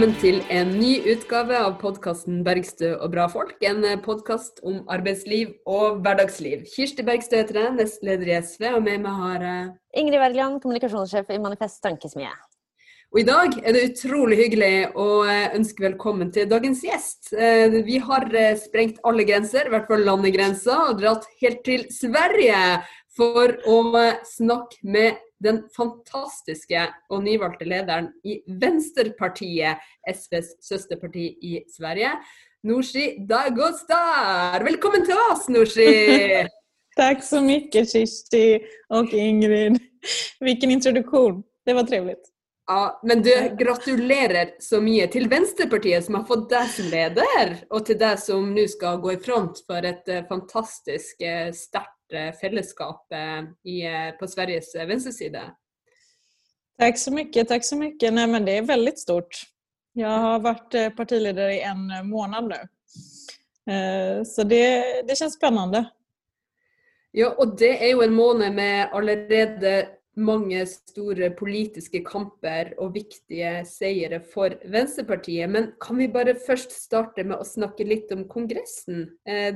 Velkommen til en ny utgave av podkasten 'Bergstø og bra folk'. En podkast om arbeidsliv og hverdagsliv. Kirsti Bergstø heter jeg, nestleder i SV, og med meg har jeg Ingrid Wergeland, kommunikasjonssjef i Manifest Tankesmie. Og i dag er det utrolig hyggelig å ønske velkommen til dagens gjest. Eh, Vi har eh, sprengt alle grenser, i hvert fall landegrenser, og dratt helt til Sverige for å snakke med den fantastiske og nyvalgte lederen i Venstrepartiet, SVs søsterparti i Sverige, Nooshi Dagostar. Velkommen til oss, Nooshi! Tack så mycket Kirsti och Ingrid. Vilken introduktion. Det var trevligt. Ja, men du, gratulerer så mye til Venstrepartiet som har fått deg som leder, og til deg som nå skal gå i front for et eh, fantastisk eh, eh, i, eh, på Sveriges eh, venstreside. Tack så mycket, tack så mycket. Nej, men det är väldigt stort. Jag har varit partiledare i en månad nu. Så det, det känns spännande. Ja, og det er jo en måned med allerede mange store politiske kamper og viktige seire for Venstrepartiet. Men kan vi bare først starte med å snakke litt om Kongressen, eh,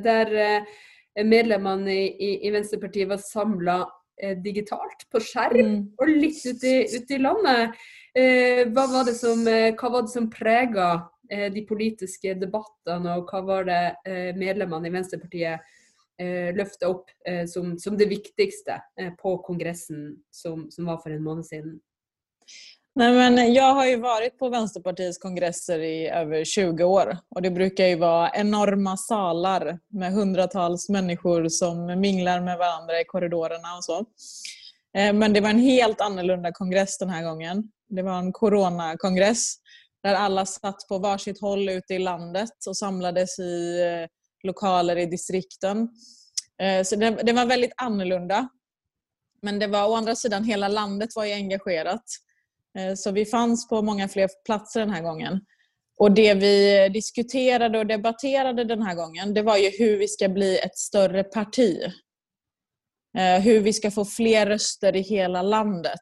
medlemmene i, i, Venstrepartiet var samla eh, digitalt på skjerm Mm. og litt ute i, ute i landet. Eh, hva var det som, eh, prega eh, de politiske debattene, og hva var det eh, medlemmene i Venstrepartiet eh, løfta opp eh, som, som det viktigste eh, på kongressen som, som var for en måned siden? Nej, men jag har ju varit på Vänsterpartiets kongresser i över 20 år och det brukar ju vara enorma salar med hundratals människor som minglar med varandra i korridorerna och så. Eh, men det var en helt annorlunda kongress den här gången. Det var en coronakongress där alla satt på varsitt håll ute i landet och samlades i eh, lokaler i distrikten. Eh, så det var väldigt annorlunda. Men det var å andra sidan, hela landet var ju engagerat. Eh, så vi fanns på många fler platser den här gången. Och det vi diskuterade och debatterade den här gången, det var ju hur vi ska bli ett större parti. Eh, hur vi ska få fler röster i hela landet.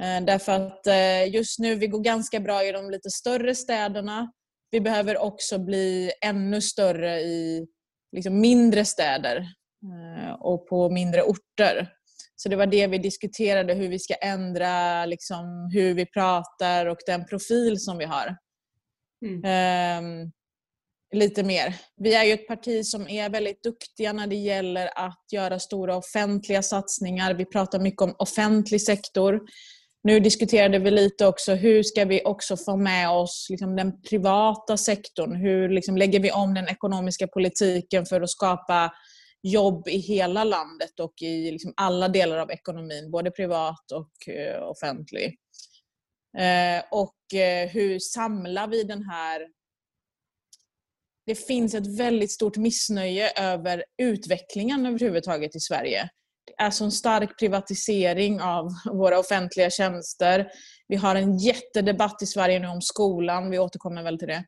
Eh, därför att just nu, vi går ganska bra i de lite större städerna. Vi behöver också bli ännu större i liksom mindre städer och på mindre orter. Så det var det vi diskuterade, hur vi ska ändra liksom, hur vi pratar och den profil som vi har. Mm. Ehm, lite mer. Vi är ju ett parti som är väldigt duktiga när det gäller att göra stora offentliga satsningar. Vi pratar mycket om offentlig sektor. Nu diskuterade vi lite också hur ska vi också få med oss liksom, den privata sektorn? Hur liksom, lägger vi om den ekonomiska politiken för att skapa jobb i hela landet och i liksom alla delar av ekonomin, både privat och eh, offentlig. Eh, och eh, hur samlar vi den här... Det finns ett väldigt stort missnöje över utvecklingen överhuvudtaget i Sverige. Det är så en stark privatisering av våra offentliga tjänster. Vi har en jättedebatt i Sverige nu om skolan, vi återkommer väl till det.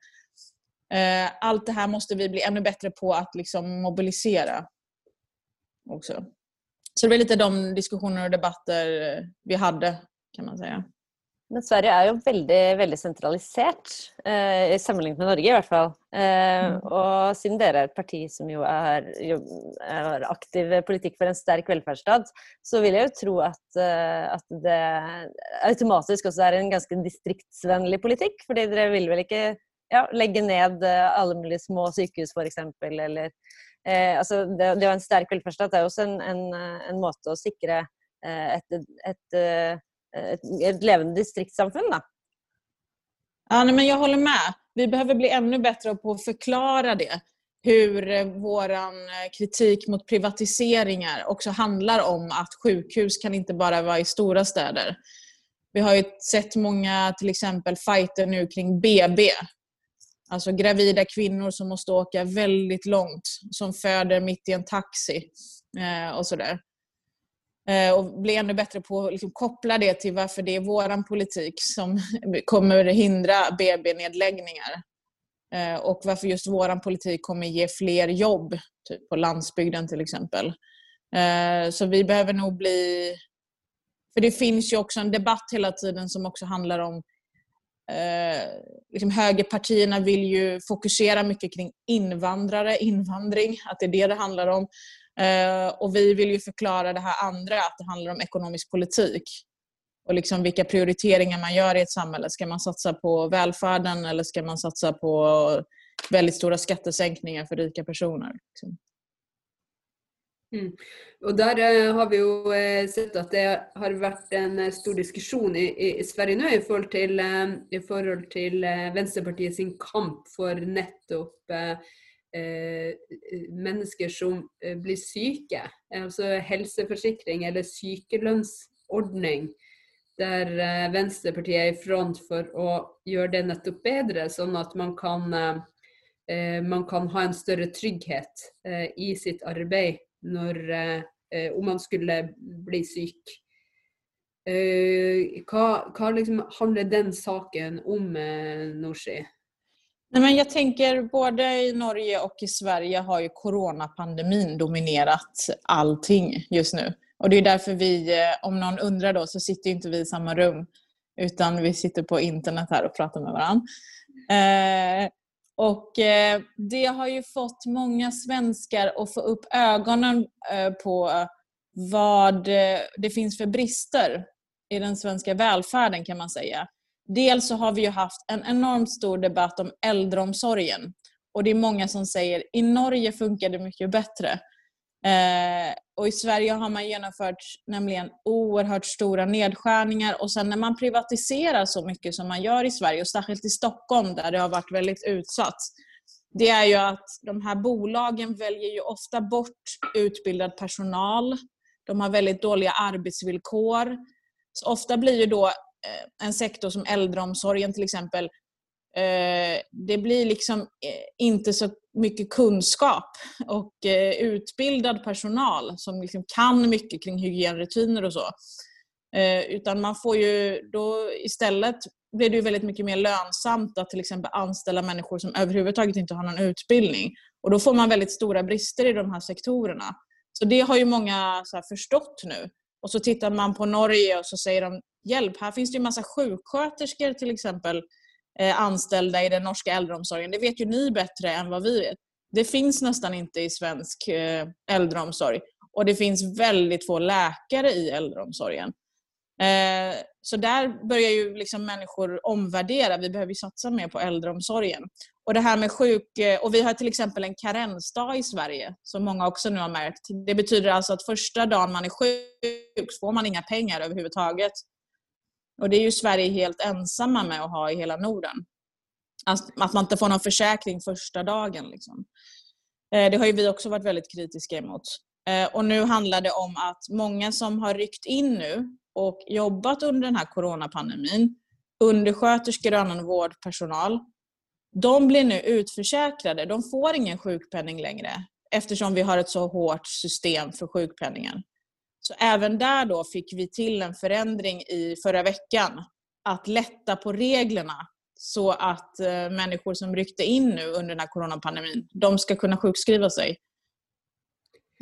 Allt det här måste vi bli ännu bättre på att liksom mobilisera också. Så det var lite de diskussioner och debatter eh, vi hade kan man säga. Men Sverige er jo veldig, veldig sentralisert, eh, sammenlignet med Norge i hvert fall. Eh, Mm. og siden dere er et parti som jo er, jo er aktiv politikk for en sterk velferdsstat, så vil jeg jo tro at, eh, at det automatisk også er en ganske distriktsvennlig politikk. fordi dere vil vel ikke ja, legge ned eh, alle mulige små sykehus, f.eks. Eller eh, altså det, det å ha en sterk velferdsstat er jo også en, en, en måte å sikre eh, et, et, et, et eh, levende distriktssamfunn, da. Ja, nej, men jag håller med. Vi behöver bli ännu bättre på att förklara det. Hur vår kritik mot privatiseringar också handlar om att sjukhus kan inte bara vara i stora städer. Vi har ju sett många till exempel fighter nu kring BB. Alltså gravida kvinnor som måste åka väldigt långt, som föder mitt i en taxi eh, och sådär. Eh, och bli ännu bättre på att liksom koppla det till varför det är våran politik som kommer hindra BB-nedläggningar. Eh, och varför just våran politik kommer ge fler jobb typ på landsbygden till exempel. Eh, så vi behöver nog bli... För det finns ju också en debatt hela tiden som också handlar om eh, liksom högerpartierna vill ju fokusera mycket kring invandrare, invandring, att det är det det handlar om. Eh, och vi vill ju förklara det här andra, att det handlar om ekonomisk politik. Och liksom vilka prioriteringar man gör i ett samhälle. Ska man satsa på välfärden eller ska man satsa på väldigt stora skattesänkningar för rika personer? Liksom. Mm. Och där eh, har vi ju eh, sett att det har varit en eh, stor diskussion i, i, Sverige nu i förhållande till i forhold till Vänsterpartiet sin kamp för nettopp mennesker som blir sjuka. Alltså hälsoförsäkring eller sykelønnsordning. Där Vänsterpartiet är i front för att göra det nettopp bättre så att man kan, man kan ha en större trygghet i sitt arbete når, eh, eh, om man skulle bli syk. Eh, hva, hva liksom handlar den saken om, eh, Nooshi? Nej, men jag tänker både i Norge och i Sverige har ju coronapandemin dominerat allting just nu. Och det är därför vi, eh, om någon undrar då, så sitter inte vi i samma rum. Utan vi sitter på internet här och pratar med varandra. Eh, och eh, det har ju fått många svenskar att få upp ögonen eh, på vad eh, det finns för brister i den svenska välfärden kan man säga. Dels så har vi ju haft en enormt stor debatt om äldreomsorgen. Och det är många som säger i Norge funkar det mycket bättre. Eh, och i Sverige har man genomfört nämligen oerhört stora nedskärningar och sen när man privatiserar så mycket som man gör i Sverige och särskilt i Stockholm där det har varit väldigt utsatt. Det är ju att de här bolagen väljer ju ofta bort utbildad personal. De har väldigt dåliga arbetsvillkor. Så ofta blir ju då eh, en sektor som äldreomsorgen till exempel eh, det blir liksom eh, inte så mycket kunskap och eh, utbildad personal som liksom kan mycket kring hygienrutiner och så. Eh, utan man får ju då istället blir det väldigt mycket mer lönsamt att till exempel anställa människor som överhuvudtaget inte har någon utbildning. Och då får man väldigt stora brister i de här sektorerna. Så det har ju många så förstått nu. Och så tittar man på Norge och så säger de hjälp, här finns det ju massa sjuksköterskor till exempel Eh, Eh, anställda i den norska äldreomsorgen. Det vet ju ni bättre än vad vi vet. Det finns nästan inte i svensk eh, äldreomsorg. Och det finns väldigt få läkare i äldreomsorgen. Eh, så där börjar ju liksom människor omvärdera. Vi behöver satsa mer på äldreomsorgen. Och det här med sjuk... Och vi har till exempel en karensdag i Sverige, som många också nu har märkt. Det betyder alltså att första dagen man är sjuk så får man inga pengar överhuvudtaget. Och det är ju Sverige helt ensamma med att ha i hela Norden. Att man inte får någon försäkring första dagen. Liksom. Eh, det har ju vi också varit väldigt kritiska emot. Eh, och nu handlar det om att många som har ryckt in nu och jobbat under den här coronapandemin, undersköterskor och annan vårdpersonal, de blir nu utförsäkrade. De får ingen sjukpenning längre eftersom vi har ett så hårt system för sjukpenningen. Så även där då fick vi till en förändring i förra veckan. Att lätta på reglerna så att eh, människor som ryckte in nu under den här coronapandemin, de ska kunna sjukskriva sig.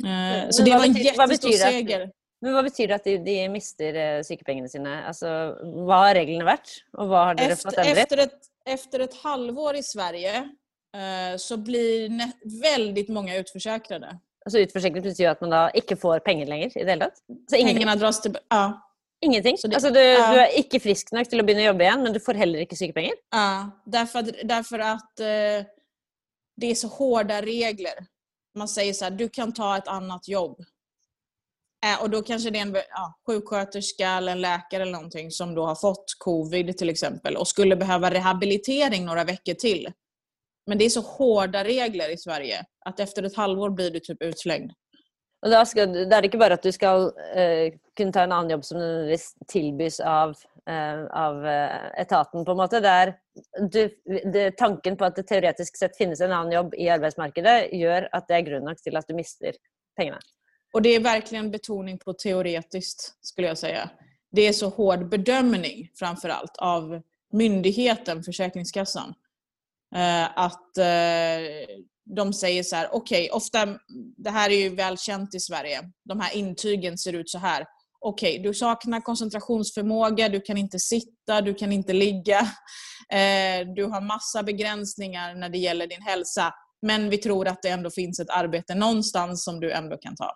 Eh, så det var en jättestor seger. Men vad betyder det att de, de mister eh, sykepengarna sina? Alltså, vad har reglerna varit? Och vad har efter, fått efter ett, efter ett halvår i Sverige så blir väldigt många utförsäkrade. Altså Utforsikring betyr at man da ikke får penger lenger i det hele tatt? Pengene dras til Ja. Ingenting? Det, altså du, ja. du, er ikke frisk nok til å begynne å jobbe igjen, men du får heller ikke sykepenger? Ja, därför, därför att uh, det är så hårda regler. Man säger så här, du kan ta ett annat jobb. Uh, och då kanske det är en ja, sjuksköterska eller en läkare eller någonting som då har fått covid till exempel och skulle behöva rehabilitering några veckor till. Men det är så hårda regler i Sverige att efter ett halvår blir du typ utslängd. Og da skal, det er ikke bare at du skal uh, kunne ta en annen jobb som nødvendigvis tilbys av, uh, av uh, etaten, på en måte. Det er, du, det, tanken på at det teoretisk sett finnes en annen jobb i arbeidsmarkedet, gjør at det er grunn nok til at du mister pengene. Och det är verkligen betoning på teoretiskt, skulle jag säga. Det är så hård bedömning, framför allt, av myndigheten Försäkringskassan. Eh, att eh, de säger så här, okej, okay, ofta, det här är ju välkänt i Sverige, de här intygen ser ut så här. okej, okay, du saknar koncentrationsförmåga, du kan inte sitta, du kan inte ligga, eh, du har massa begränsningar när det gäller din hälsa, men vi tror att det ändå finns ett arbete någonstans som du ändå kan ta.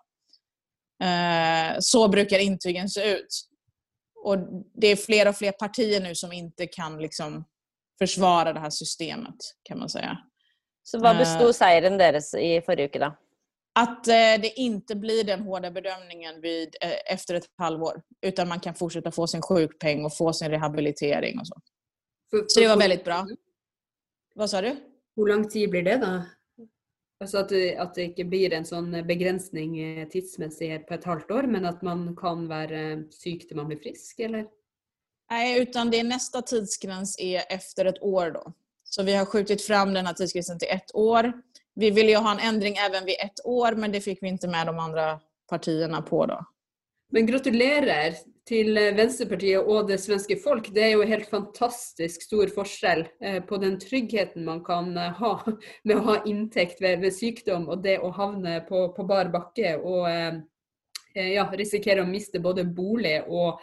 Eh, så brukar intygen se ut. Och det är fler och fler partier nu som inte kan liksom försvara det här systemet, kan man säga. Så vad bestod eh, seieren deras i förra veckan då? Att eh, det inte blir den hårda bedömningen vid, eh, efter ett halvår. Utan man kan fortsätta få sin sjukpeng och få sin rehabilitering och så. För, så det var väldigt bra. Vad sa du? Hur lång tid blir det då? Alltså att det, att det inte blir en sån begränsning tidsmässigt på ett halvt år, men att man kan vara sjuk till man blir frisk, eller? Nej, utan det är nästa tidsgräns är efter ett år då. Så vi har skjutit fram den här tidsgränsen till ett år. Vi ville ju ha en ändring även vid ett år, men det fick vi inte med de andra partierna på då. Men gratulerar till Vänsterpartiet och det svenska folk. Det är ju en helt fantastiskt stor skillnad eh, på den tryggheten man kan eh, ha med att ha intäkt vid, sjukdom och det att hamna på, på bar backe och eh, ja, riskera att mista både bolig och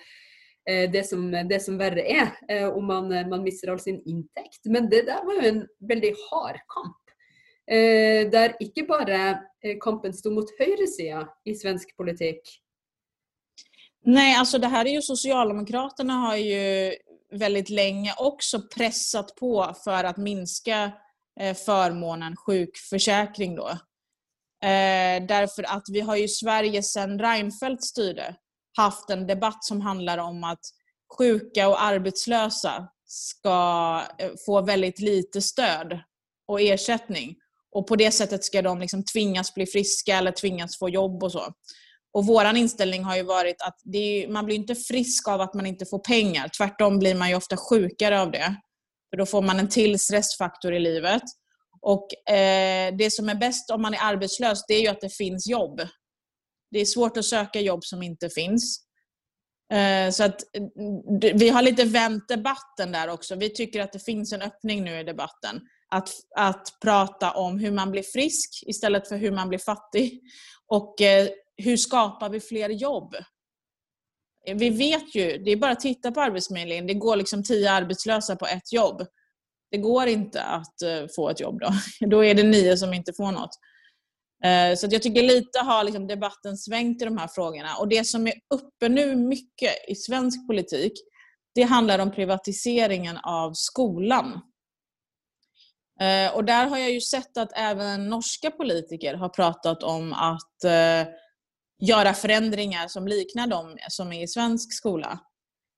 Eh, det som, det som värre är eh, om man, eh, man mister all sin inntekt. Men det där var ju en väldigt hård kamp. Der ikke bare kampen stod mot høyresida i svensk politik, Nej, alltså det här är ju Socialdemokraterna har ju väldigt länge också pressat på för att minska förmånen sjukförsäkring då. Därför att vi har ju Sverige sedan Reinfeldt styrde haft en debatt som handlar om att sjuka och arbetslösa ska eh, få väldigt lite stöd och ersättning. Och på det sättet ska de liksom tvingas bli friska eller tvingas få jobb och så. Och vår inställning har ju varit att är, man blir inte frisk av att man inte får pengar. Tvärtom blir man ju ofta sjukare av det. För då får man en till stressfaktor i livet. Och eh, Det som är bäst om man är arbetslös, det är ju att det finns jobb. Det är svårt att söka jobb som inte finns. Eh, så att eh, vi har lite vänt debatten där också. Vi tycker att det finns en öppning nu i debatten. Att, att prata om hur man blir frisk istället för hur man blir fattig. Och eh, hur skapar vi fler jobb? Vi vet ju, det är bara att titta på Arbetsförmedlingen, det går liksom tio arbetslösa på ett jobb. Det går inte att få ett jobb då. Då är det nio som inte får något. Eh, så jag tycker lite har liksom debatten svängt i de här frågorna. Och det som är uppe nu mycket i svensk politik, det handlar om privatiseringen av skolan. Eh, och där har jag ju sett att även norska politiker har pratat om att eh, göra förändringar som liknar de som är i svensk skola?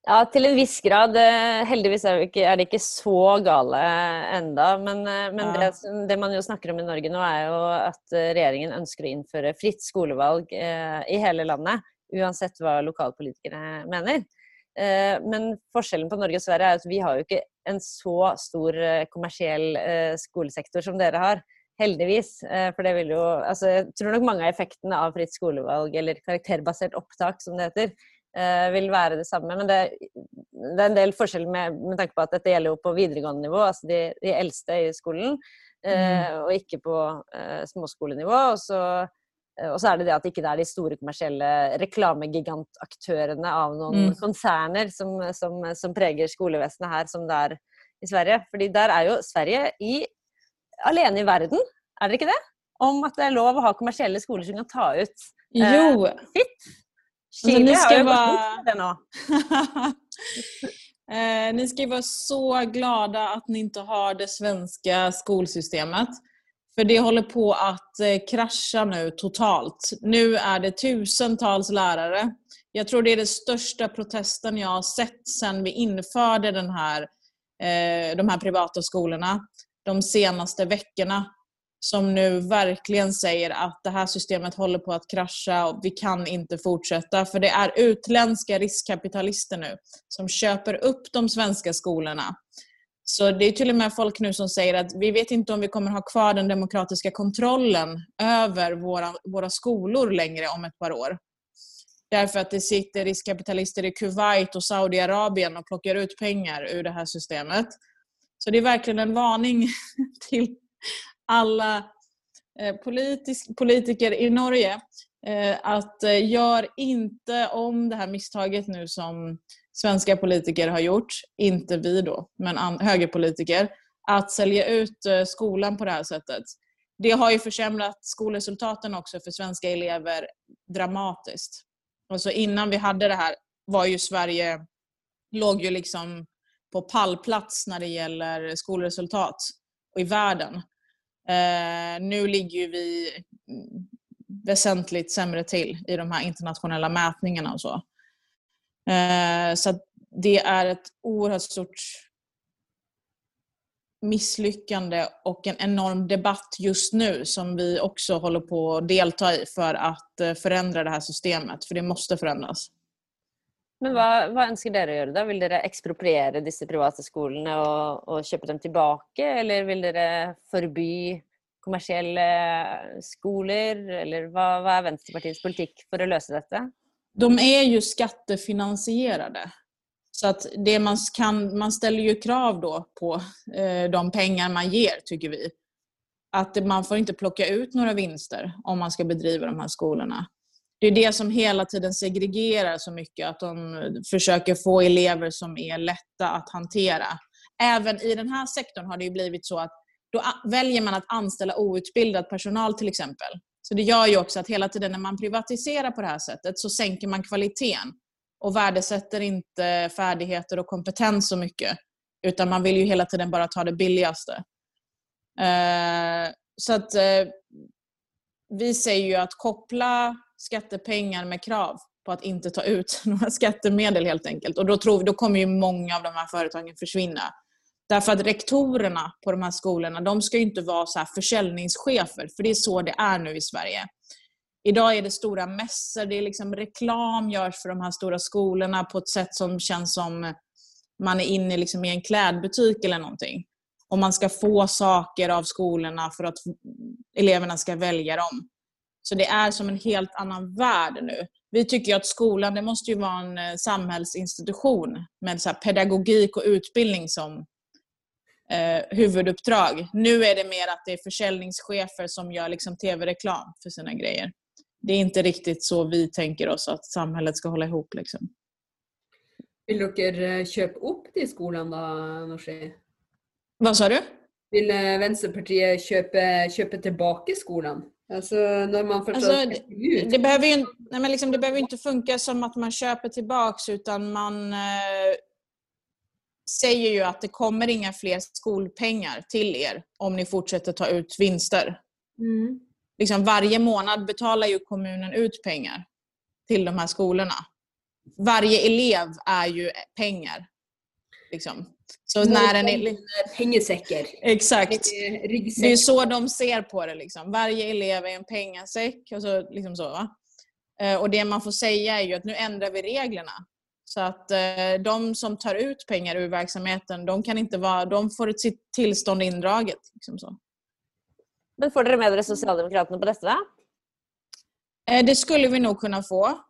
Ja, till en viss grad. Eh, heldigvis är det inte så galet ända. Men, eh, men det, det, man ju snackar om i Norge nu är ju att regeringen önskar införa fritt skolval eh, i hela landet, oavsett vad lokalpolitikerna menar. Men skillnaden på Norge och Sverige är att vi har ju inte en så stor kommersiell skolsektor som dere har. Heldigvis. Eh, for det vil jo altså, Jeg tror nok mange av effektene av fritt skolevalg, eller karakterbasert opptak, som det heter, eh, vil være det samme. Men det, det er en del forskjell med, med, tanke på at dette gjelder jo på videregående nivå, altså de, de eldste i skolen, eh, mm. og ikke på uh, småskolenivå. Og så, og så er det det at det ikke er de store kommersielle reklamegigantaktørene av noen mm. konserner som, som, som, preger skolevesenet her, som det er i Sverige. Fordi der er jo Sverige i alene i verden, er dere ikke det? Om at det er lov å ha kommersielle skoler som kan ta ut eh, jo. sitt. Chile alltså, har ju vara... det nå. eh, ni ska vara så glada att ni inte har det svenska skolsystemet. För det håller på att eh, krascha nu totalt. Nu är det tusentals lärare. Jag tror det är den största protesten jag har sett sedan vi införde den här, eh, de här privata skolorna de senaste veckorna som nu verkligen säger att det här systemet håller på att krascha och vi kan inte fortsätta. För det är utländska riskkapitalister nu som köper upp de svenska skolorna. Så det är till och med folk nu som säger att vi vet inte om vi kommer ha kvar den demokratiska kontrollen över våra, våra skolor längre om ett par år. Därför att det sitter riskkapitalister i Kuwait och Saudiarabien och plockar ut pengar ur det här systemet. Så det är verkligen en varning till alla eh, politisk, politiker i Norge. Eh, att eh, gör inte om det här misstaget nu som svenska politiker har gjort, inte vi då, men högerpolitiker, att sälja ut skolan på det här sättet. Det har ju försämrat skolresultaten också för svenska elever dramatiskt. Alltså innan vi hade det här var ju Sverige, låg ju liksom på pallplats när det gäller skolresultat och i världen. Eh, nu ligger vi mm, väsentligt sämre till i de här internationella mätningarna och så. Eh, så det är ett oerhört stort misslyckande och en enorm debatt just nu som vi också håller på att delta i för att eh, förändra det här systemet, för det måste förändras. Men vad, vad önskar ni göra då? Vill ni expropriera dessa privata skolorna och, och köpa dem tillbaka eller vill ni förby kommersiella skolor? Eller vad, vad är Vänsterpartiets politik för att lösa detta? De är ju skattefinansierade. Så att det man, kan, man ställer ju krav då på eh, de pengar man ger, tycker vi. Att man får inte plocka ut några vinster om man ska bedriva de här skolorna. Det är det som hela tiden segregerar så mycket, att de försöker få elever som är lätta att hantera. Även i den här sektorn har det ju blivit så att då väljer man att anställa outbildad personal till exempel. Så det gör ju också att hela tiden när man privatiserar på det här sättet så sänker man kvaliteten och värdesätter inte färdigheter och kompetens så mycket. Utan man vill ju hela tiden bara ta det billigaste. Eh, så att eh, vi säger ju att koppla skattepengar med krav på att inte ta ut några skattemedel helt enkelt. Och då, tror, då kommer ju många av de här företagen försvinna. Därför att rektorerna på de här skolorna, de ska ju inte vara så här försäljningschefer, för det är så det är nu i Sverige. Idag är det stora mässor, det är liksom reklam görs för de här stora skolorna på ett sätt som känns som man är inne liksom i en klädbutik eller någonting. Och man ska få saker av skolorna för att eleverna ska välja dem. Så det är som en helt annan värld nu. Vi tycker att skolan det måste ju vara en eh, samhällsinstitution med så pedagogik och utbildning som eh, huvuduppdrag. Nu är det mer att det är försäljningschefer som gör liksom tv-reklam för sina grejer. Det är inte riktigt så vi tänker oss att samhället ska hålla ihop. Liksom. Vill du eh, köpa upp det i skolan då, Nooshi? Vad sa du? Vill eh, Vänsterpartiet köpa, köpa tillbaka skolan? Alltså när man förstår alltså, det, det, behöver ju, nej, men liksom, det behöver inte funka som att man köper tillbaks utan man eh, säger ju att det kommer inga fler skolpengar till er om ni fortsätter ta ut vinster. Mm. Liksom varje månad betalar ju kommunen ut pengar till de här skolorna. Varje elev är ju pengar. Liksom. Så när en elev... Pengesäckar. Exakt. Det är så de ser på det. Liksom. Varje elev är en pengasäck. Och, så, liksom så, va? Eh, och det man får säga är ju att nu ändrar vi reglerna. Så att eh, de som tar ut pengar ur verksamheten, de, kan inte vara, de får sitt tillstånd indraget. Liksom så. Men får dere med er Socialdemokraterna på detta? Eh, det skulle vi nog kunna få.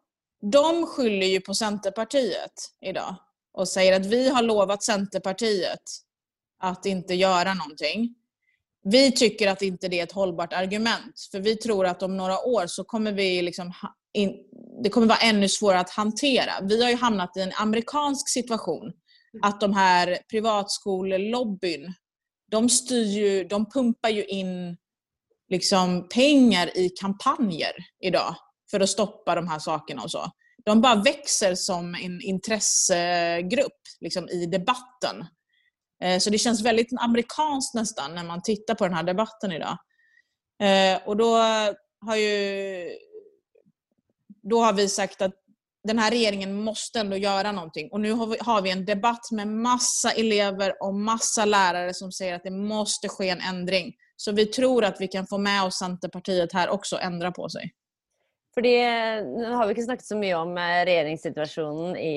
De skyller ju på Centerpartiet idag och säger att vi har lovat Centerpartiet att inte göra någonting. Vi tycker att inte det är ett hållbart argument, för vi tror att om några år så kommer vi liksom in, det kommer vara ännu svårare att hantera. Vi har ju hamnat i en amerikansk situation. Att de här privatskolelobbyn, de styr ju, de pumpar ju in liksom pengar i kampanjer idag för att stoppa de här sakerna och så. De bara växer som en intressegrupp liksom, i debatten. Eh, så det känns väldigt amerikanskt nästan när man tittar på den här debatten idag. Eh, och då har ju då har vi sagt att den här regeringen måste ändå göra någonting. Och nu har vi, har vi en debatt med massa elever och massa lärare som säger att det måste ske en ändring. Så vi tror att vi kan få med oss Centerpartiet här också och ändra på sig. Fordi, nå har vi inte snakket så mycket om eh, regjeringssituasjonen i,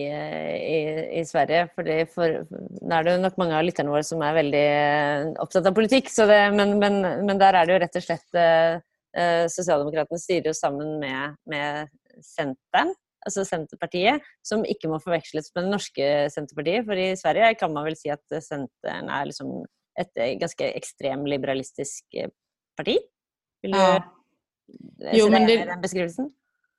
i, i Sverige. Fordi for, nå er det nok mange av lytterne våre som är väldigt eh, opptatt av politik. Det, men, men, men, der er det jo rett og slett eh, eh Sosialdemokratene Socialdemokraterna styrer jo sammen med, med Centern, altså Senterpartiet, som ikke må forveksles med det norske Senterpartiet. For i Sverige kan man vel si at Centern er liksom et ganske ekstremliberalistisk parti? Vil du ja jo, men det, den beskrivelsen?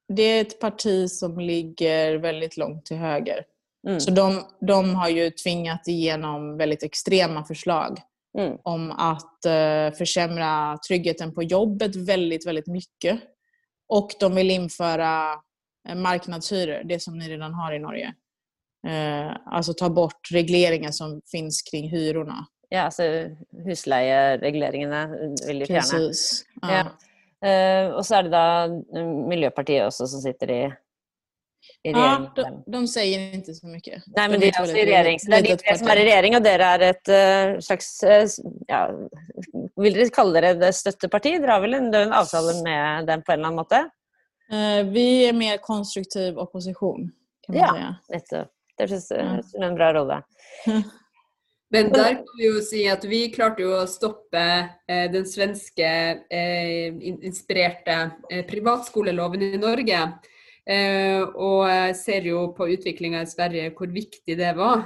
det är ett parti som ligger väldigt långt till höger. Mm. Så de, de har ju tvingat igenom väldigt extrema förslag Mm. om att eh, försämra tryggheten på jobbet väldigt, väldigt mycket. Och de vill införa eh, marknadshyror, det som ni redan har i Norge. Eh, alltså ta bort regleringen som finns kring hyrorna. Ja, altså husleiereguleringene vil de fjerne. Precis. Ja. Ja. Eh, og så er det da eh, Miljøpartiet også som sitter i, i Ja, regjering. de, de säger inte så mycket. Nei, men De de är ett er også i. Så det er de litet tre som parti. i regjering, og dere er et eh, slags ja, Vil dere kalle dere det støtteparti? Dere har vel en, det en avtale med dem på en eller annen måte? Vi är mer konstruktiv opposition, kan man Ja. säga. Nettopp. Det Ja. som en bra rolle. Men der kan vi jo si at vi klarte jo å stoppe eh, den svenske eh, in- inspirerte eh, privatskoleloven i Norge. Og jeg ser jo på utviklinga i Sverige hvor viktig det var.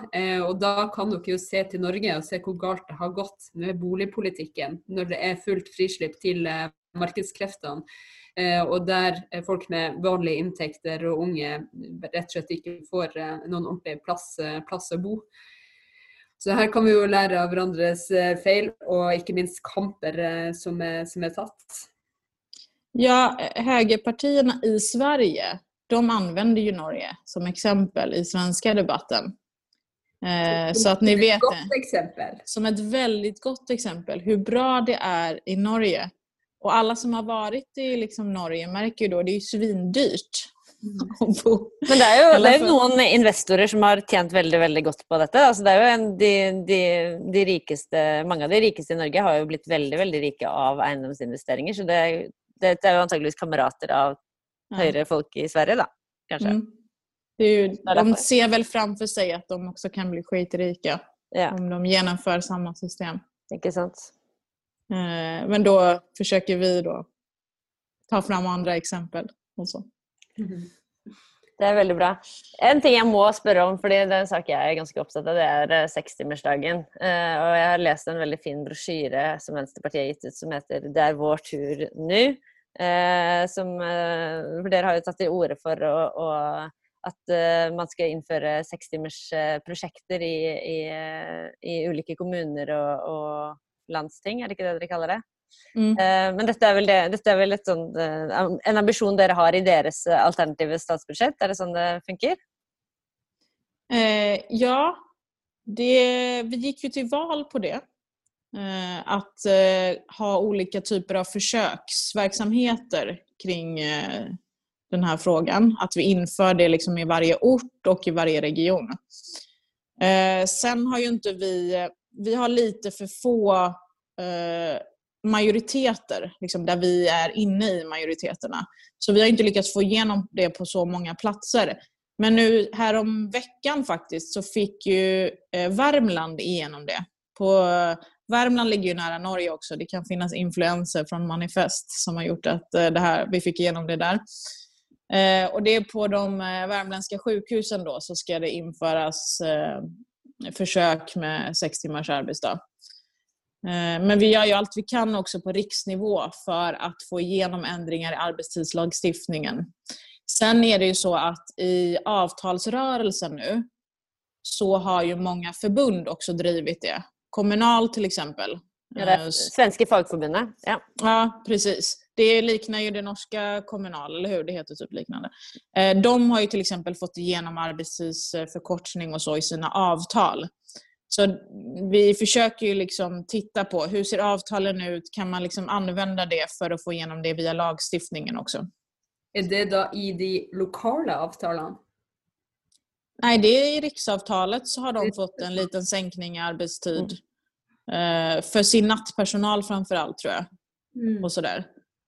Og da kan dere jo se til Norge og se hvor galt det har gått med boligpolitikken når det er fullt frislipp til markedskreftene. Eh, og der eh, folk med vanlige inntekter og unge rett og slett ikke får noen ordentlig plass, plass å bo. Så her kan vi jo lære av hverandres eh, feil, og ikke minst kamper eh, som er, som er tatt. Ja, högerpartierna i Sverige, de använder ju Norge som exempel i svenska debatten. Eh, så att ni vet Et det. Som ett väldigt gott exempel hur bra det är i Norge. Och alla som har varit i liksom Norge märker ju då, det är ju svindyrt. Men det er jo, det er jo for- noen investorer som har tjent veldig veldig godt på dette. Altså, det er jo en, de, de, de rikeste, mange av de rikeste i Norge har jo blitt veldig veldig rike av eiendomsinvesteringer. Så det, er- det er jo antageligvis kamerater av Ja. høyrefolk i Sverige, da. Kanskje. Mm. Det är ju, är de ser väl framför sig att de också kan bli skitrika Ja, om de genomför samma system. sant. Eh, Men då försöker vi då ta fram andra exempel. Och så. Det er veldig bra. En ting jeg må spørre om, fordi det er en sak jeg er ganske opptatt av, det er eh, sekstimersdagen. Eh, og jeg har lest en veldig fin brosjyre som Venstrepartiet har gitt ut, som heter 'Det er vår tur nå'. Eh, som, eh, for dere har jo tatt til orde for å, å, at man skal innføre sekstimersprosjekter i, i, i ulike kommuner og, og landsting, er det ikke det dere kaller det? Mm. Eh, Men dette er vel, det, dette er vel sånt, eh, en ambisjon dere har i deres eh, alternative statsbudsjett? Er det sånn det funker? Eh, ja, det, vi gick ju till val på det. Att ha olika typer av försöksverksamheter kring den här frågan. Att vi inför det liksom i varje ort och i varje region. Sen har ju inte vi, vi har lite för få majoriteter, liksom där vi är inne i majoriteterna. Så vi har inte lyckats få igenom det på så många platser. Men nu härom veckan faktiskt så fick ju eh, Värmland igenom det. På, eh, Värmland ligger ju nära Norge också. Det kan finnas influenser från Manifest som har gjort att eh, det här, vi fick igenom det där. Eh, och det är på de eh, värmländska sjukhusen då så ska det införas eh, försök med sex timmars arbetsdag. Eh, Men vi gör ju allt vi kan också på riksnivå för att få igenom ändringar i arbetstidslagstiftningen. Sen är det ju så att i avtalsrörelsen nu så har ju många förbund också drivit det. Kommunal till exempel. Eh, Svenske Fagforbundet. Ja. Ja, precis. Det liknar ju det norska Kommunal, eller hur? Det heter typ liknande. Eh, De har ju till exempel fått igenom arbetstidsförkortning och så i sina avtal. Så vi försöker ju liksom titta på hur ser avtalen ut? Kan man liksom använda det för att få igenom det via lagstiftningen också? Er det da i de lokale avtalene? Nej, det är i riksavtalet så har de fått en liten sänkning i arbetstid. Eh, För sin nattpersonal framför allt tror jag. och sådär.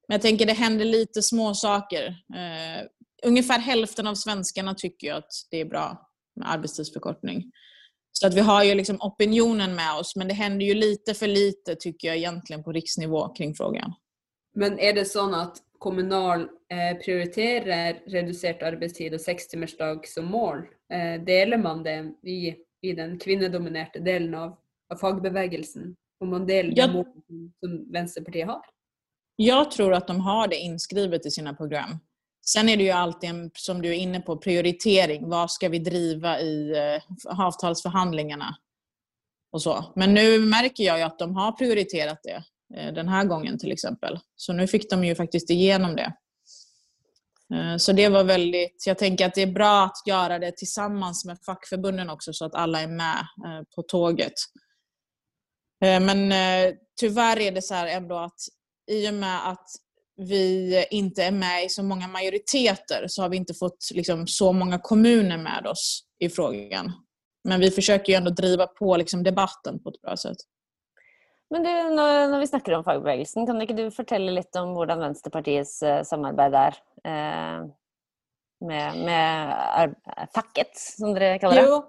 Men jag tänker det händer lite små saker. Eh, ungefär hälften av svenskarna tycker att det är bra med arbetstidsförkortning. Så att vi har ju liksom opinionen med oss, men det händer ju lite för lite tycker jag egentligen på riksnivå kring frågan. Men er det sånn at kommunal eh, prioriterer redusert arbeidstid og sekstimersdag som mål? Eh, deler man det i, i den kvinnedominerte delen av, av fagbevegelsen? Om man deler Ja. det målet som- Venstrepartiet har? Jag tror att de har det inskrivet i sina program. Sen är det ju alltid, en, som du är inne på, prioritering. Vad ska vi driva i eh, avtalsförhandlingarna? Och så. Men nu märker jag ju att de har prioriterat det eh, den här gången till exempel. Så nu fick de ju faktiskt igenom det. Eh, så det var väldigt, jag tänker att det är bra att göra det tillsammans med fackförbunden också så att alla är med eh, på tåget. Eh, men eh, tyvärr är det så här ändå att i och med att vi inte är med i så många majoriteter så har vi inte fått liksom, så många kommuner med oss i frågan. Men vi försöker ju ändå driva på liksom, debatten på ett bra sätt. Men du, når, vi snakker om fagbevegelsen, kan ikke du fortelle litt om hvordan Venstrepartiets samarbeid er eh, med, med facket, som dere kaller det? Jo,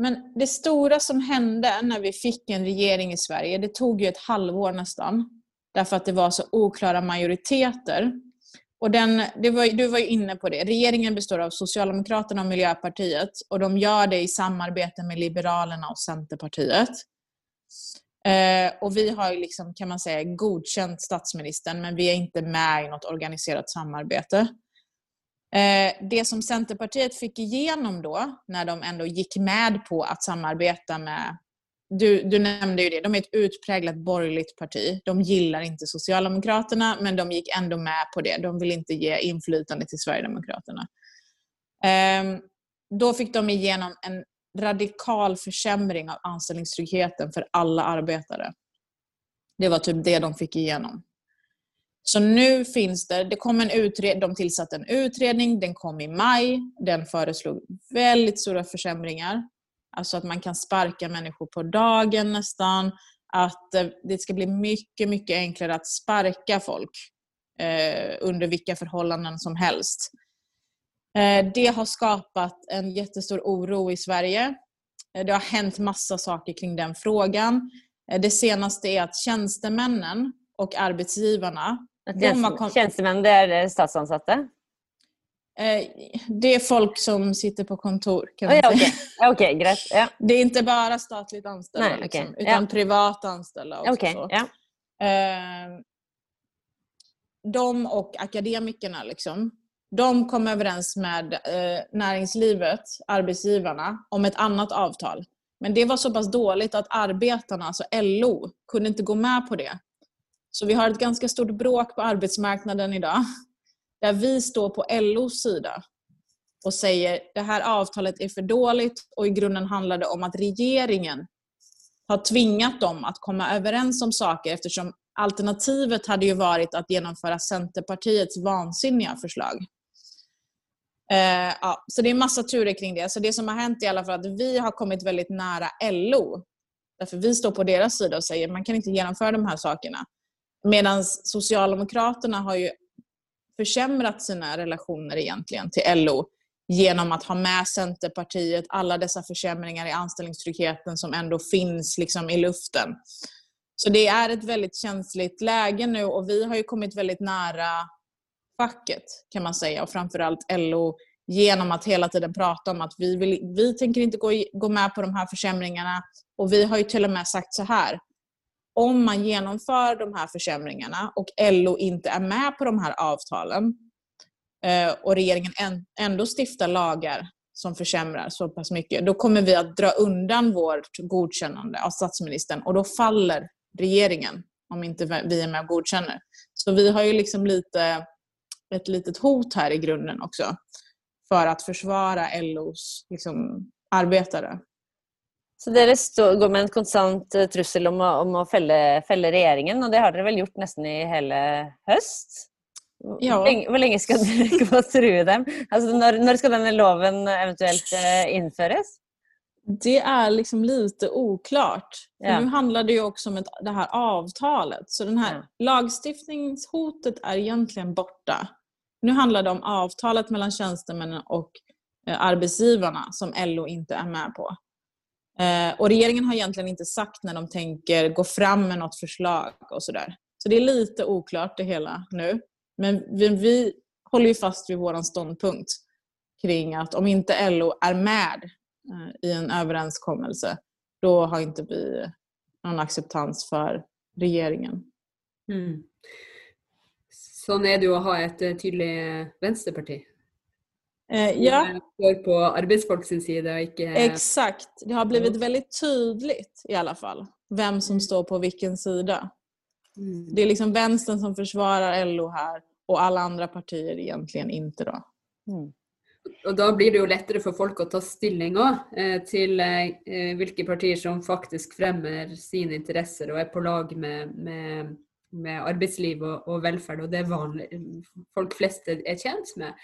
men det stora som hände när vi fick en regering i Sverige, det tog ju ett halvår nästan. Därför att det var så oklara majoriteter. Och den, det var, du var ju inne på det. Regeringen består av Socialdemokraterna och Miljöpartiet och de gör det i samarbete med Liberalerna och Centerpartiet. Eh, och vi har liksom, kan man säga, godkänt statsministern men vi är inte med i något organiserat samarbete. Eh, det som Centerpartiet fick igenom då, när de ändå gick med på att samarbeta med du, du nämnde ju det, de är ett utpräglat borgerligt parti. De gillar inte Socialdemokraterna, men de gick ändå med på det. De vill inte ge inflytande till Sverigedemokraterna. Eh, då fick de igenom en radikal försämring av anställningstryggheten för alla arbetare. Det var typ det de fick igenom. Så nu finns det, det kom en utred, de tillsatte en utredning, den kom i maj, den föreslog väldigt stora försämringar. Alltså att man kan sparka människor på dagen nästan, att eh, det ska bli mycket, mycket enklare att sparka folk eh, under vilka förhållanden som helst. Eh, det har skapat en jättestor oro i Sverige. Eh, det har hänt massa saker kring den frågan. Eh, det senaste är att tjänstemännen och arbetsgivarna... Tjänst, kom... Tjänstemän, det är statsansatta? Det är folk som sitter på kontor. Kan oh, ja, okay. okay, Ja. Det är inte bara statligt anställda, Nej, okay. liksom, utan ja. privat anställda också. Okay, ja. De och akademikerna liksom, de kom överens med eh, näringslivet, arbetsgivarna, om ett annat avtal. Men det var så pass dåligt att arbetarna, alltså LO, kunde inte gå med på det. Så vi har ett ganska stort bråk på arbetsmarknaden idag. Där vi står på LOs sida och säger det här avtalet är för dåligt och i grunden handlar det om att regeringen har tvingat dem att komma överens om saker eftersom alternativet hade ju varit att genomföra Centerpartiets vansinniga förslag. Eh, ja, så det är massa turer kring det. Så det som har hänt är i alla fall att vi har kommit väldigt nära LO. Därför vi står på deras sida och säger att man kan inte genomföra de här sakerna. Medan Socialdemokraterna har ju försämrat sina relationer egentligen till LO genom att ha med Centerpartiet, alla dessa försämringar i anställningstryggheten som ändå finns liksom i luften. Så det är ett väldigt känsligt läge nu och vi har ju kommit väldigt nära facket kan man säga och framförallt LO genom att hela tiden prata om att vi, vill, vi tänker inte gå, gå med på de här försämringarna och vi har ju till och med sagt så här. Om man genomför de här försämringarna och LO inte är med på de här avtalen eh, och regeringen ändå stiftar lagar som försämrar så pass mycket, då kommer vi att dra undan vårt godkännande av statsministern och då faller regeringen om inte vi är med och godkänner. Så vi har ju liksom lite ett litet hot här i grunden också för att försvara LOs liksom, arbetare. Så dere stå, går med en konstant uh, trussel om, om att fälla, fälla regeringen och det har ni väl gjort nästan i hela höst? Ja. Hur länge ska ni gå true dem? Alltså, när, när ska den loven eventuellt uh, införas? Det är liksom lite oklart. Ja. Nu handlar det ju också om ett, det här avtalet. Så den här ja. lagstiftningshotet är egentligen borta. Nu handlar det om avtalet mellan tjänstemännen och eh, arbetsgivarna som LO inte är med på. Eh, och regeringen har egentligen inte sagt när de tänker gå fram med något förslag och sådär. Så det är lite oklart det hela nu. Men vi, vi håller ju fast vid vår ståndpunkt kring att om inte LO är med eh, i en överenskommelse, då har inte vi någon acceptans för regeringen. Mm. Sånn är det jo å ha et eh, tydligt tydelig venstreparti. Eh, ja, Står på arbeidsfolk sin side og ikke exakt. Det har blivit väldigt tydligt i alla fall vem som står på vilken sida. Mm. Det är liksom vänstern som försvarar LO här och alla andra partier egentligen inte då. Mm. Og da blir det jo lettere for folk å ta stilling òg, eh, til eh, hvilke partier som faktisk fremmer sine interesser og er på lag med, med, med arbeidsliv og, og velferd, og det er vanlig, folk flest er er tjent med.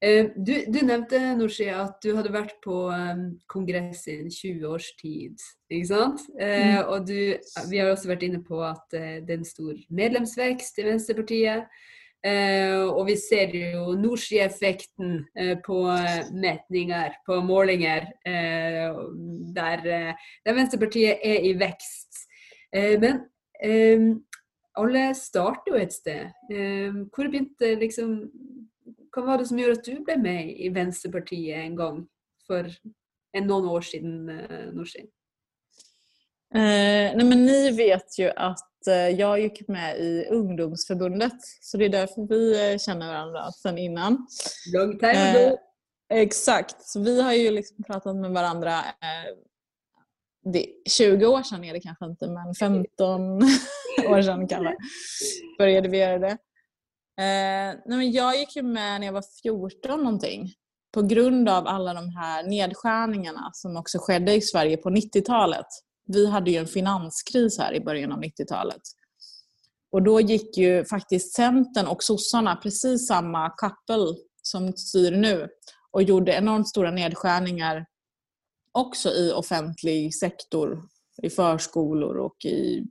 Eh, du, du nevnte Nooshi, at du hadde vært på eh, kongress i en 20 års tid. Ikke sant? Eh, og du, vi har også vært inne på at eh, det er en stor medlemsvekst i Venstrepartiet. Eh, og vi ser jo Nooshi-effekten på metninger, på målinger, der, eh, der Venstrepartiet er i. Eh, men eh, alle starter jo et sted. Eh, hvor begynte liksom Hva var det som gjorde at du ble med i Venstrepartiet en gang for en, noen år siden, eh, Nooshi? Eh, nej men ni vet ju att eh, jag gick med i ungdomsförbundet så det är därför vi eh, känner varandra sedan innan. Long time Eh, ago. Exakt, så vi har ju liksom pratat med varandra eh, det, 20 år sedan är det kanske inte men 15 år sedan kanske började vi göra det. Eh, nej men jag gick ju med när jag var 14 någonting på grund av alla de här nedskärningarna som också skedde i Sverige på 90-talet. Vi hade ju en finanskris här i början av 90-talet. Och då gick ju faktiskt Centern och sossarna, precis samma couple som styr nu, och gjorde enormt stora nedskärningar också i offentlig sektor, i förskolor och i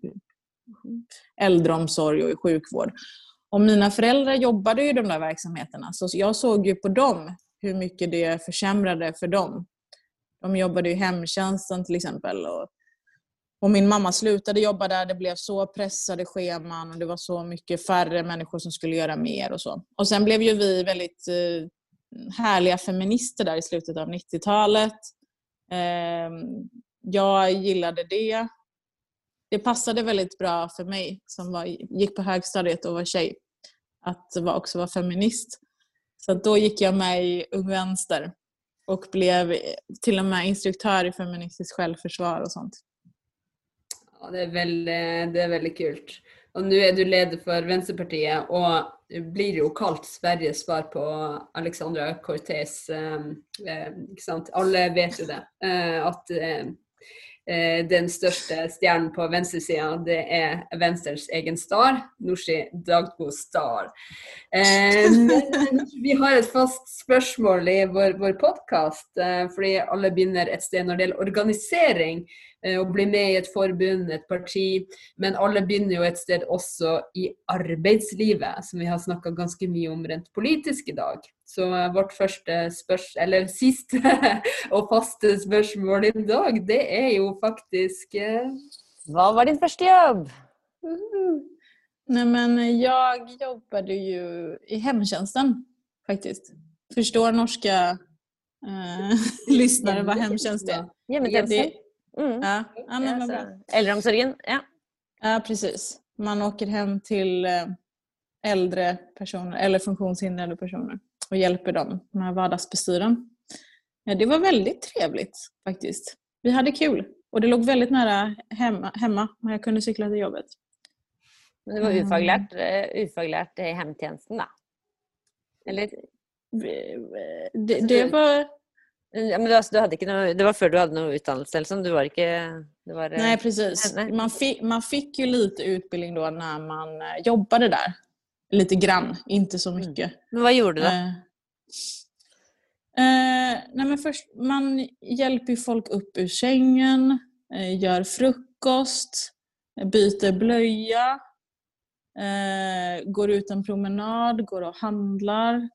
äldreomsorg och i sjukvård. Och mina föräldrar jobbade ju i de där verksamheterna så jag såg ju på dem hur mycket det försämrade för dem. De jobbade i hemtjänsten till exempel. Och, och min mamma slutade jobba där, det blev så pressade scheman och det var så mycket färre människor som skulle göra mer och så. Och sen blev ju vi väldigt eh, härliga feminister där i slutet av 90-talet. Eh, jag gillade det. Det passade väldigt bra för mig som var, gick på högstadiet och var tjej att var, också vara feminist. Så då gick jag med i Ung Vänster och blev till och med instruktör i feministiskt självförsvar och sånt. Ja, det är väldigt eh, det är väldigt kul. Och nu är du leder för Vänsterpartiet och blir ju kallt Sveriges svar på Alexandra Cortés. Eh, eh, sant? Vet ju det. Eh, att eh, Eh, den største stjernen på venstresida, det er Venstres egen star, Nooshi Dagbo Star. Eh, vi har et fast spørsmål i vår, vår podkast, eh, fordi alle begynner et sted når det gjelder organisering eh, Å bli med i et forbund, et parti. Men alle begynner jo et sted også i arbeidslivet, som vi har snakka ganske mye om rent politisk i dag. Så eh, vårt første spørs... Eller siste og faste spørsmål i dag, det er jo faktisk eh, Hva var din første jobb? Nej, men jag jobbade ju i hemtjänsten faktiskt. Förstår norska eh, lyssnare vad hemtjänst är? Mm. Ja, ja, men Ja, vad bra. så- Eldreomsorgen? Ja. ja, precis. Man åker hem till eh, äldre personer eller funktionshindrade personer och hjälper dem med vardagsbestyren. Ja, det var väldigt trevligt faktiskt. Vi hade kul och det låg väldigt nära hemma, hemma när jag kunde cykla till jobbet. Men du var Mm. ufaglært, eh, ufaglært i hemtjenesten, da? Eller? Det, det var Ja, men du, altså, du hadde ikke noe, det var før du hadde noe utdannelse? Sånn. Du var ikke det var, Nej, precis. Nej. Man fick, man fick ju lite utbildning då när man eh, jobbade där. Lite grann, inte så mycket. Men hva gjorde du, da? Eh, eh, nej men först, man hjälper folk upp ur sängen, eh, gör frukost, byter blöja, går ut en promenad, går och handlar,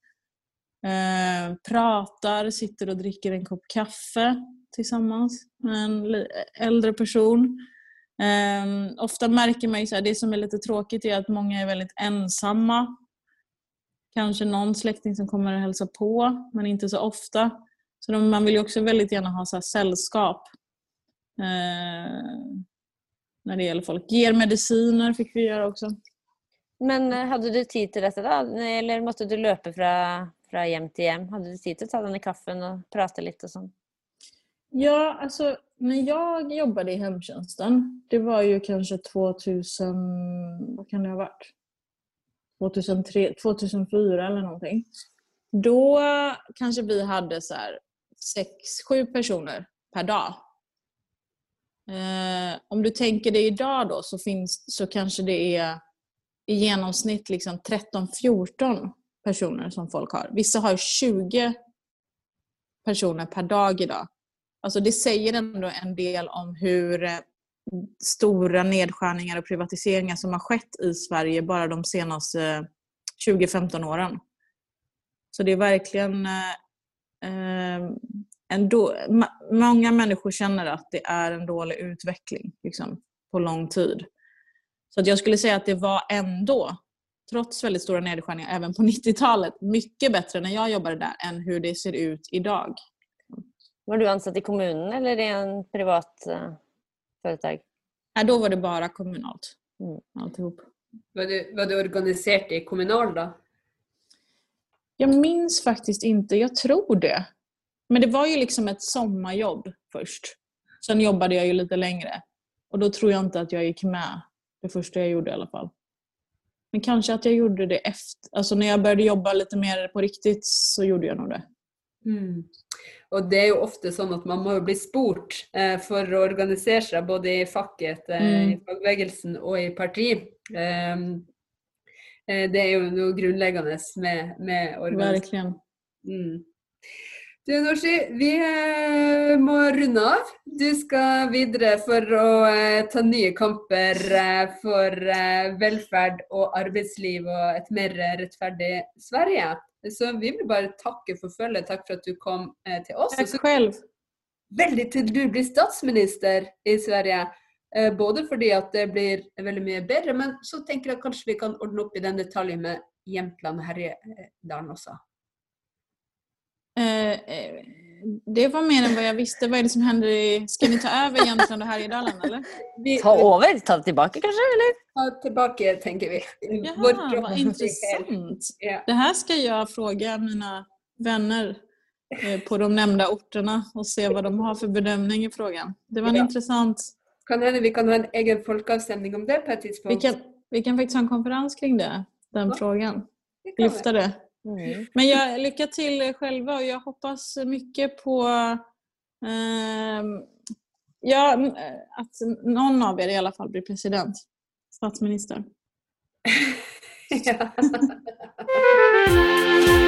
eh, pratar, sitter och dricker en kopp kaffe tillsammans med en äldre person. Eh, ofta märker man ju så här, det som är lite tråkigt är att många är väldigt ensamma. Kanske någon släkting som kommer och hälsar på, men inte så ofta. Så de, man vill ju också väldigt gärna ha så här sällskap. Eh, när det gäller folk. Ger mediciner fick vi göra också. Men eh, hade du tid till detta då Eller måste du löpa från fra hjem til hjem? Hadde du tid til å ta den i kaffen og prate litt og sånn? Ja, alltså när jag jobbade i hemtjänsten, det var ju kanske 2000, vad kan det ha varit? 2003, 2004 eller någonting. Då kanske vi hade så här sex, sju personer per dag. Eh, om du tänker dig idag då så, finns, så kanske det är i genomsnitt liksom 13-14 personer som folk har. Vissa har 20 personer per dag idag. Alltså det säger ändå en del om hur eh, stora nedskärningar och privatiseringar som har skett i Sverige bara de senaste eh, 20-15 åren. Så det är verkligen eh, eh en då, många människor känner att det är en dålig utveckling liksom, på lång tid. Så att jag skulle säga att det var ändå, trots väldigt stora nedskärningar även på 90-talet, mycket bättre när jag jobbade där än hur det ser ut idag. Var du ansatt i kommunen eller i en privat uh, företag? Nej, då var det bara kommunalt. Mm. Alltihop. Var du, var du organiserad i kommunal då? Jag minns faktiskt inte. Jag tror det. Men det var ju liksom ett sommarjobb först. Sen jobbade jag ju lite längre. Och då tror jag inte att jag gick med det första jag gjorde i alla fall. Men kanske att jag gjorde det efter. Alltså när jag började jobba lite mer på riktigt så gjorde jag nog det. Mm. Och det är ju ofta så att man måste bli spurt eh, för att organisera sig både i facket, eh, mm. i fagbevegelsene och i parti. Ehm, eh, det är ju något grundläggande med, med organisering. Verkligen. Mm. Du Norsi, vi eh, må runde av. Du skal videre for å eh, ta nye kamper eh, for velferd og arbeidsliv og et mer rettferdig Sverige. Så vi vill bara tacka för følget. Tack för att du kom till oss. Tack själv. Väldigt till du blir statsminister i Sverige. Både för att det blir väldigt mycket bättre, men så tänker jag kanske vi kan ordna upp i den detaljen med Jämtland och Härjedalen också. Eh, eh, det var mer än vad jag visste. Vad är det som händer i... Ska ni ta över Jämtland och Härjedalen eller? Vi, ta över? Ta tillbaka kanske eller? Ta tillbaka tänker vi. Jaha, vad intressant. Ja. Det här ska jag fråga mina vänner eh, på de nämnda orterna och se vad de har för bedömning i frågan. Det var en ja. intressant... Kan hända vi kan ha en egen folkavstämning om det på ett tidspunkt. Vi kan, vi kan faktiskt ha en konferens kring det, den ja. frågan. Lyfta det. Mm. Men jag, lycka till själva och jag hoppas mycket på ehm, eh, ja, att någon av er i alla fall blir president, statsminister.